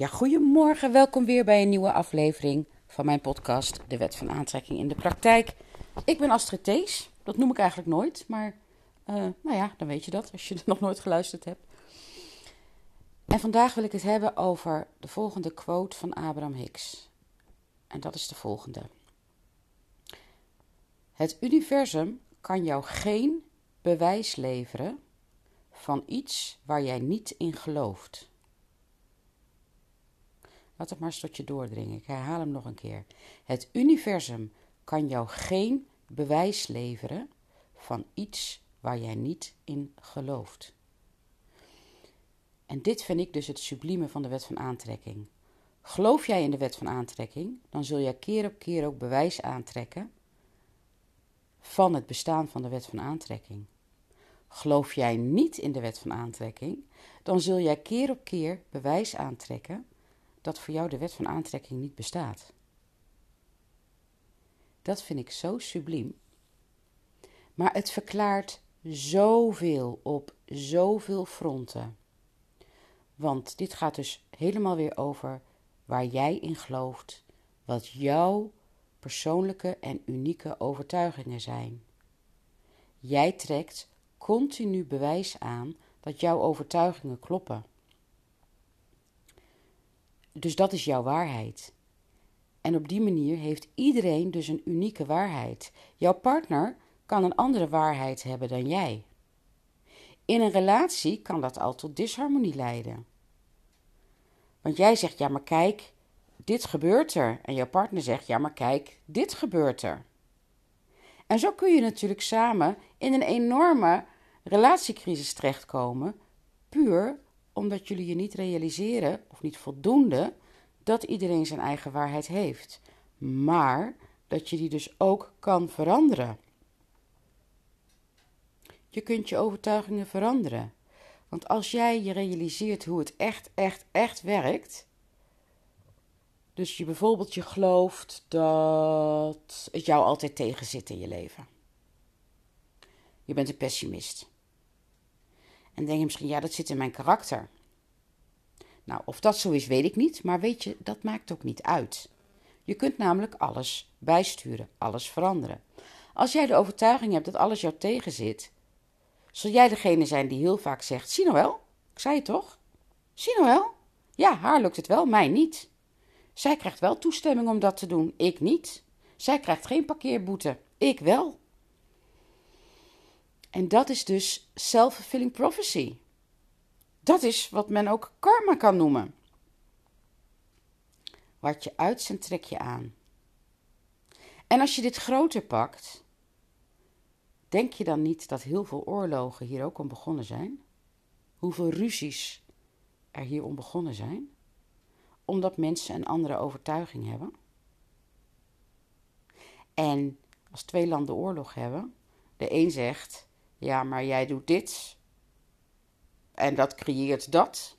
Ja, goedemorgen. Welkom weer bij een nieuwe aflevering van mijn podcast De Wet van Aantrekking in de Praktijk. Ik ben Astrid Thees. Dat noem ik eigenlijk nooit, maar uh, nou ja, dan weet je dat als je er nog nooit geluisterd hebt. En vandaag wil ik het hebben over de volgende quote van Abraham Hicks. En dat is de volgende. Het universum kan jou geen bewijs leveren van iets waar jij niet in gelooft. Laat het maar eens tot je doordringen. Ik herhaal hem nog een keer. Het universum kan jou geen bewijs leveren van iets waar jij niet in gelooft. En dit vind ik dus het sublieme van de wet van aantrekking. Geloof jij in de wet van aantrekking, dan zul jij keer op keer ook bewijs aantrekken van het bestaan van de wet van aantrekking. Geloof jij niet in de wet van aantrekking, dan zul jij keer op keer bewijs aantrekken dat voor jou de wet van aantrekking niet bestaat. Dat vind ik zo subliem. Maar het verklaart zoveel op zoveel fronten. Want dit gaat dus helemaal weer over waar jij in gelooft, wat jouw persoonlijke en unieke overtuigingen zijn. Jij trekt continu bewijs aan dat jouw overtuigingen kloppen. Dus dat is jouw waarheid. En op die manier heeft iedereen dus een unieke waarheid. Jouw partner kan een andere waarheid hebben dan jij. In een relatie kan dat al tot disharmonie leiden. Want jij zegt, ja maar kijk, dit gebeurt er. En jouw partner zegt, ja maar kijk, dit gebeurt er. En zo kun je natuurlijk samen in een enorme relatiecrisis terechtkomen, puur omdat jullie je niet realiseren, of niet voldoende, dat iedereen zijn eigen waarheid heeft. Maar dat je die dus ook kan veranderen. Je kunt je overtuigingen veranderen. Want als jij je realiseert hoe het echt, echt, echt werkt. Dus je bijvoorbeeld je gelooft dat het jou altijd tegenzit in je leven. Je bent een pessimist. En denk je misschien, ja, dat zit in mijn karakter. Nou, of dat zo is, weet ik niet, maar weet je, dat maakt ook niet uit. Je kunt namelijk alles bijsturen, alles veranderen. Als jij de overtuiging hebt dat alles jou tegenzit, zul jij degene zijn die heel vaak zegt: Zie nou wel, ik zei het toch? Zie nou wel? Ja, haar lukt het wel, mij niet. Zij krijgt wel toestemming om dat te doen, ik niet. Zij krijgt geen parkeerboete, ik wel. En dat is dus self-fulfilling prophecy. Dat is wat men ook karma kan noemen. Wat je uitzendt, trek je aan. En als je dit groter pakt, denk je dan niet dat heel veel oorlogen hier ook om begonnen zijn? Hoeveel ruzies er hier om begonnen zijn? Omdat mensen een andere overtuiging hebben? En als twee landen oorlog hebben, de een zegt: Ja, maar jij doet dit en dat creëert dat,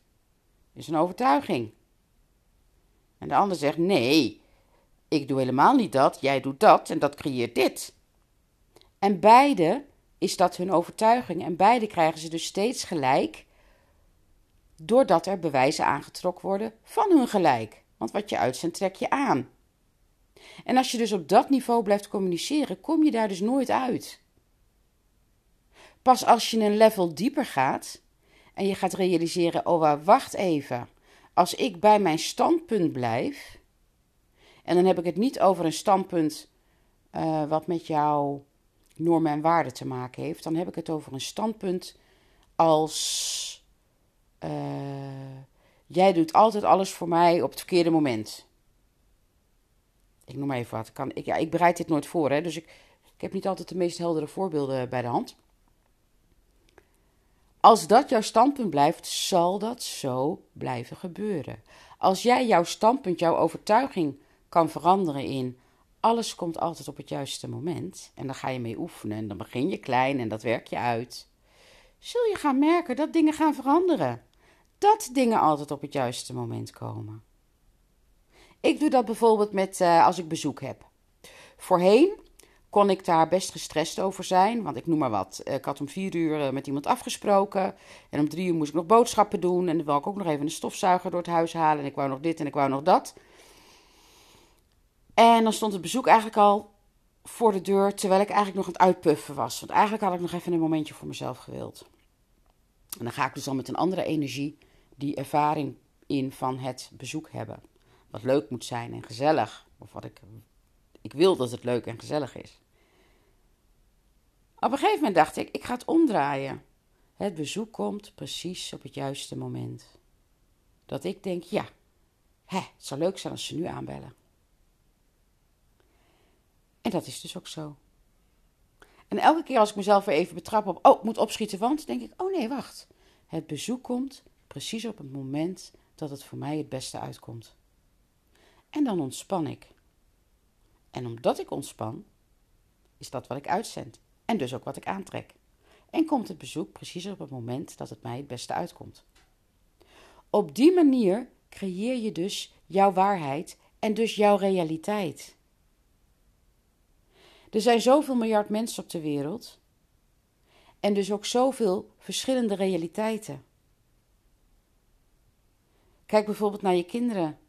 is een overtuiging. En de ander zegt: Nee, ik doe helemaal niet dat, jij doet dat en dat creëert dit. En beide is dat hun overtuiging en beide krijgen ze dus steeds gelijk, doordat er bewijzen aangetrokken worden van hun gelijk. Want wat je uitzendt, trek je aan. En als je dus op dat niveau blijft communiceren, kom je daar dus nooit uit. Pas als je een level dieper gaat, en je gaat realiseren: oh, wacht even. Als ik bij mijn standpunt blijf. En dan heb ik het niet over een standpunt uh, wat met jouw normen en waarden te maken heeft. Dan heb ik het over een standpunt als. Uh, jij doet altijd alles voor mij op het verkeerde moment. Ik noem maar even wat. Kan, ik, ja, ik bereid dit nooit voor, hè, dus ik, ik heb niet altijd de meest heldere voorbeelden bij de hand. Als dat jouw standpunt blijft, zal dat zo blijven gebeuren. Als jij jouw standpunt, jouw overtuiging kan veranderen in alles komt altijd op het juiste moment en dan ga je mee oefenen en dan begin je klein en dat werk je uit, zul je gaan merken dat dingen gaan veranderen. Dat dingen altijd op het juiste moment komen. Ik doe dat bijvoorbeeld met uh, als ik bezoek heb. Voorheen kon ik daar best gestrest over zijn. Want ik noem maar wat. Ik had om vier uur eh, met iemand afgesproken. En om drie uur moest ik nog boodschappen doen. En dan wil ik ook nog even een stofzuiger door het huis halen. En ik wou nog dit en ik wou nog dat. En dan stond het bezoek eigenlijk al voor de deur. Terwijl ik eigenlijk nog aan het uitpuffen was. Want eigenlijk had ik nog even een momentje voor mezelf gewild. En dan ga ik dus al met een andere energie die ervaring in van het bezoek hebben. Wat leuk moet zijn en gezellig. Of wat ik, ik wil dat het leuk en gezellig is. Op een gegeven moment dacht ik, ik ga het omdraaien. Het bezoek komt precies op het juiste moment. Dat ik denk, ja, het zou leuk zijn als ze nu aanbellen. En dat is dus ook zo. En elke keer als ik mezelf weer even betrap op, oh, ik moet opschieten, want denk ik, oh nee, wacht. Het bezoek komt precies op het moment dat het voor mij het beste uitkomt. En dan ontspan ik. En omdat ik ontspan, is dat wat ik uitzend. En dus ook wat ik aantrek. En komt het bezoek precies op het moment dat het mij het beste uitkomt. Op die manier creëer je dus jouw waarheid en dus jouw realiteit. Er zijn zoveel miljard mensen op de wereld. En dus ook zoveel verschillende realiteiten. Kijk bijvoorbeeld naar je kinderen.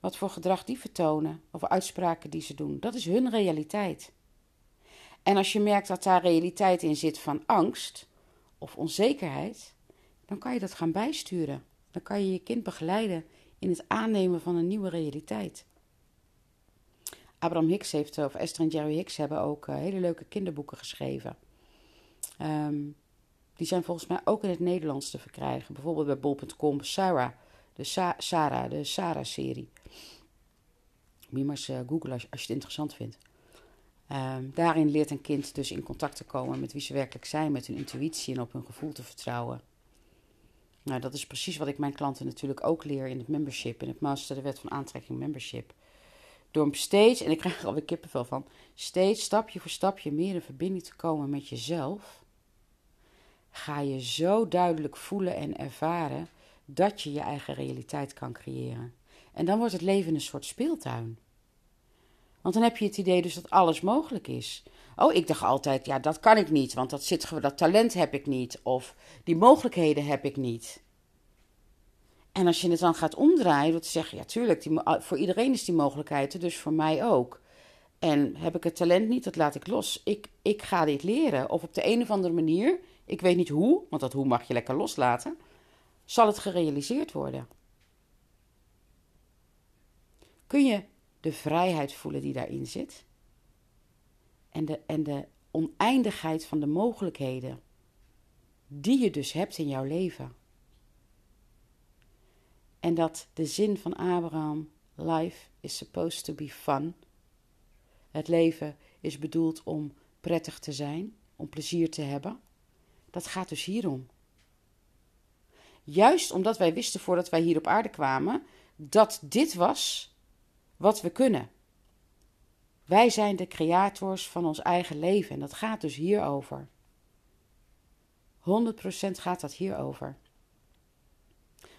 Wat voor gedrag die vertonen of uitspraken die ze doen. Dat is hun realiteit. En als je merkt dat daar realiteit in zit van angst of onzekerheid, dan kan je dat gaan bijsturen. Dan kan je je kind begeleiden in het aannemen van een nieuwe realiteit. Abraham Hicks heeft, of Esther en Jerry Hicks hebben ook eh, hele leuke kinderboeken geschreven. Ehm, die zijn volgens mij ook in het Nederlands te verkrijgen. Bijvoorbeeld bij bol.com Sarah, de Sa Sarah, de Sarah-serie. Moet je maar uh, googlen als, als, je het interessant vindt. Ehm, daarin leert een kind dus in contact te komen met wie ze werkelijk zijn, met hun intuïtie en op hun gevoel te vertrouwen. Nou, dat is precies wat ik mijn klanten natuurlijk ook leer in het membership, in het Master de Wet van Aantrekking Membership. Door steeds, en ik krijg er alweer kippenvel van, steeds stapje voor stapje meer in verbinding te komen met jezelf, ga je zo duidelijk voelen en ervaren dat je je eigen realiteit kan creëren. En dan wordt het leven een soort speeltuin. Want dan heb je het idee dus dat alles mogelijk is. Oh, ik dacht altijd, ja, dat kan ik niet, want dat, zit, dat talent heb ik niet. Of die mogelijkheden heb ik niet. En als je het dan gaat omdraaien, te zeggen, ja, tuurlijk, die, voor iedereen is die mogelijkheid, dus voor mij ook. En heb ik het talent niet, dat laat ik los. Ik, ik ga dit leren. Of op de een of andere manier, ik weet niet hoe, want dat hoe mag je lekker loslaten, zal het gerealiseerd worden. Kun je de vrijheid voelen die daarin zit? En de, en de oneindigheid van de mogelijkheden die je dus hebt in jouw leven. En dat de zin van Abraham, life is supposed to be fun. Het leven is bedoeld om prettig te zijn, om plezier te hebben. Dat gaat dus hierom. Juist omdat wij wisten voordat wij hier op aarde kwamen dat dit was wat we kunnen. Wij zijn de creators van ons eigen leven en dat gaat dus hierover. 100% gaat dat hierover.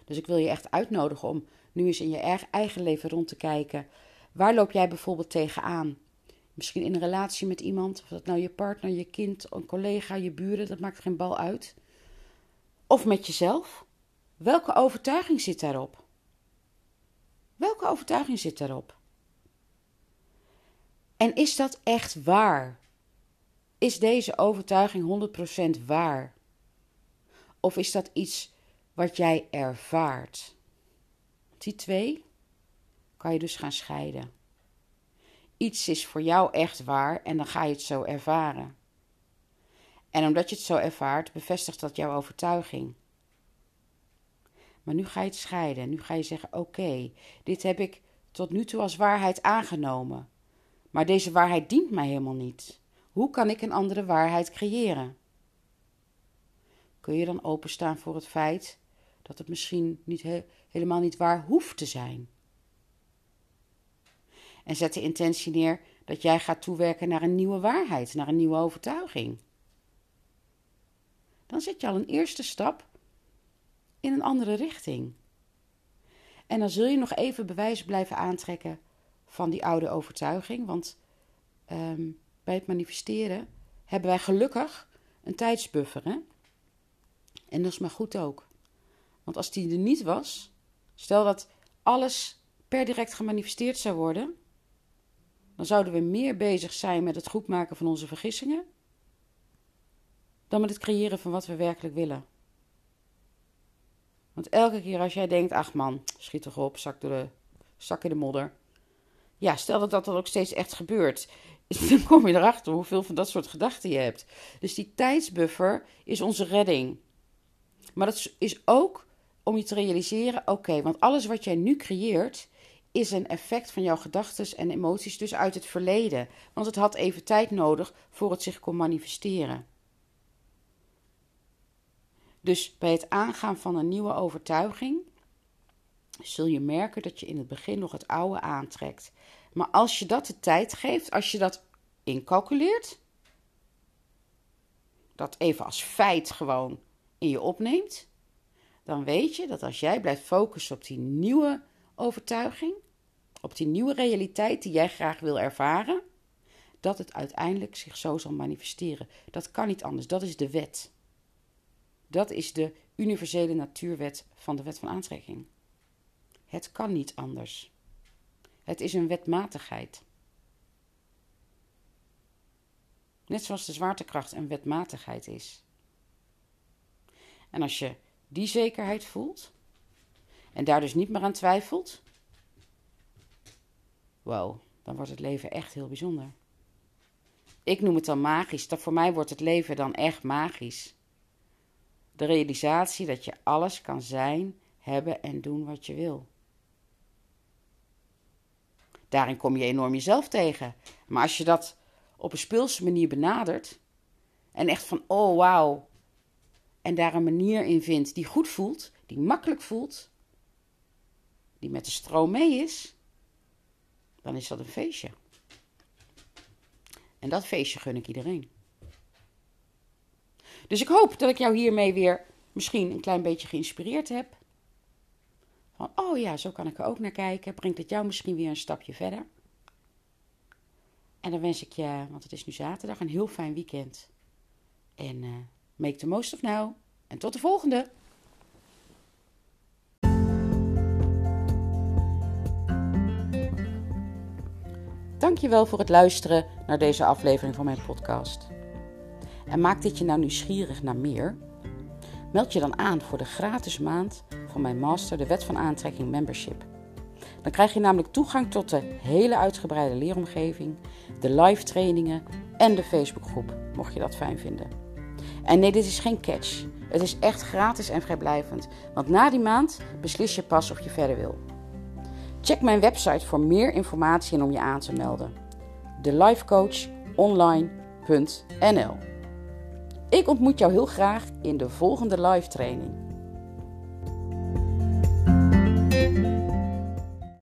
Dus ik wil je echt uitnodigen om nu eens in je eigen leven rond te kijken. Waar loop jij bijvoorbeeld tegenaan? Misschien in een relatie met iemand, of dat nou je partner, je kind, een collega, je buren, dat maakt geen bal uit. Of met jezelf. Welke overtuiging zit daarop? Welke overtuiging zit daarop? En is dat echt waar? Is deze overtuiging 100% waar? Of is dat iets wat jij ervaart? Die twee kan je dus gaan scheiden. Iets is voor jou echt waar en dan ga je het zo ervaren. En omdat je het zo ervaart, bevestigt dat jouw overtuiging. Maar nu ga je het scheiden. Nu ga je zeggen: Oké, dit heb ik tot nu toe als waarheid aangenomen. Maar deze waarheid dient mij helemaal niet. Hoe kan ik een andere waarheid creëren? Kun je dan openstaan voor het feit dat het misschien niet helemaal niet waar hoeft te zijn? En zet de intentie neer dat jij gaat toewerken naar een nieuwe waarheid, naar een nieuwe overtuiging. Dan zet je al een eerste stap in een andere richting. En dan zul je nog even bewijs blijven aantrekken van die oude overtuiging. Want um, bij het manifesteren hebben wij gelukkig een tijdsbuffer. Hè? En dat is maar goed ook. Want als die er niet was, stel dat alles per direct gemanifesteerd zou worden, dan zouden we meer bezig zijn met het goedmaken van onze vergissingen dan met het creëren van wat we werkelijk willen. Want elke keer als jij denkt, ach man, schiet toch op, zak, door de, in de modder. Ja, stel dat dat dan ook steeds echt gebeurt. Dan kom je erachter hoeveel van dat soort gedachten je hebt. Dus die tijdsbuffer is onze redding. Maar dat is ook om je te realiseren: oké, want alles wat jij nu creëert is een effect van jouw gedachten en emoties, dus uit het verleden. Want het had even tijd nodig voor het zich kon manifesteren. Dus bij het aangaan van een nieuwe overtuiging zul je merken dat je in het begin nog het oude aantrekt. Maar als je dat de tijd geeft, als je dat incalculeert, dat even als feit gewoon in je opneemt, dan weet je dat als jij blijft focussen op die nieuwe overtuiging, op die nieuwe realiteit die jij graag wil ervaren, dat het uiteindelijk zich zo zal manifesteren. Dat kan niet anders, dat is de wet. Dat is de universele natuurwet van de wet van aantrekking. Het kan niet anders. Het is een wetmatigheid. Net zoals de zwaartekracht een wetmatigheid is. En als je die zekerheid voelt en daar dus niet meer aan twijfelt, wow, dan wordt het leven echt heel bijzonder. Ik noem het dan magisch. Dat voor mij wordt het leven dan echt magisch. De realisatie dat je alles kan zijn, hebben en doen wat je wil. Daarin kom je enorm jezelf tegen. Maar als je dat op een speelse manier benadert en echt van oh wauw, en daar een manier in vindt die goed voelt, die makkelijk voelt, die met de stroom mee is, dan is dat een feestje. En dat feestje gun ik iedereen. Dus ik hoop dat ik jou hiermee weer misschien een klein beetje geïnspireerd heb. Van, oh ja, zo kan ik er ook naar kijken. Brengt het jou misschien weer een stapje verder. En dan wens ik je, want het is nu zaterdag, een heel fijn weekend. En uh, make the most of now. En tot de volgende! Dankjewel voor het luisteren naar deze aflevering van mijn podcast. En maakt dit je nou nieuwsgierig naar meer? Meld je dan aan voor de gratis maand van mijn master, de Wet van Aantrekking Membership. Dan krijg je namelijk toegang tot de hele uitgebreide leeromgeving, de live trainingen en de Facebookgroep, mocht je dat fijn vinden. En nee, dit is geen catch. Het is echt gratis en vrijblijvend, want na die maand beslis je pas of je verder wil. Check mijn website voor meer informatie en om je aan te melden. thelifecoachonline.nl Ik ontmoet jou heel graag in de volgende live training.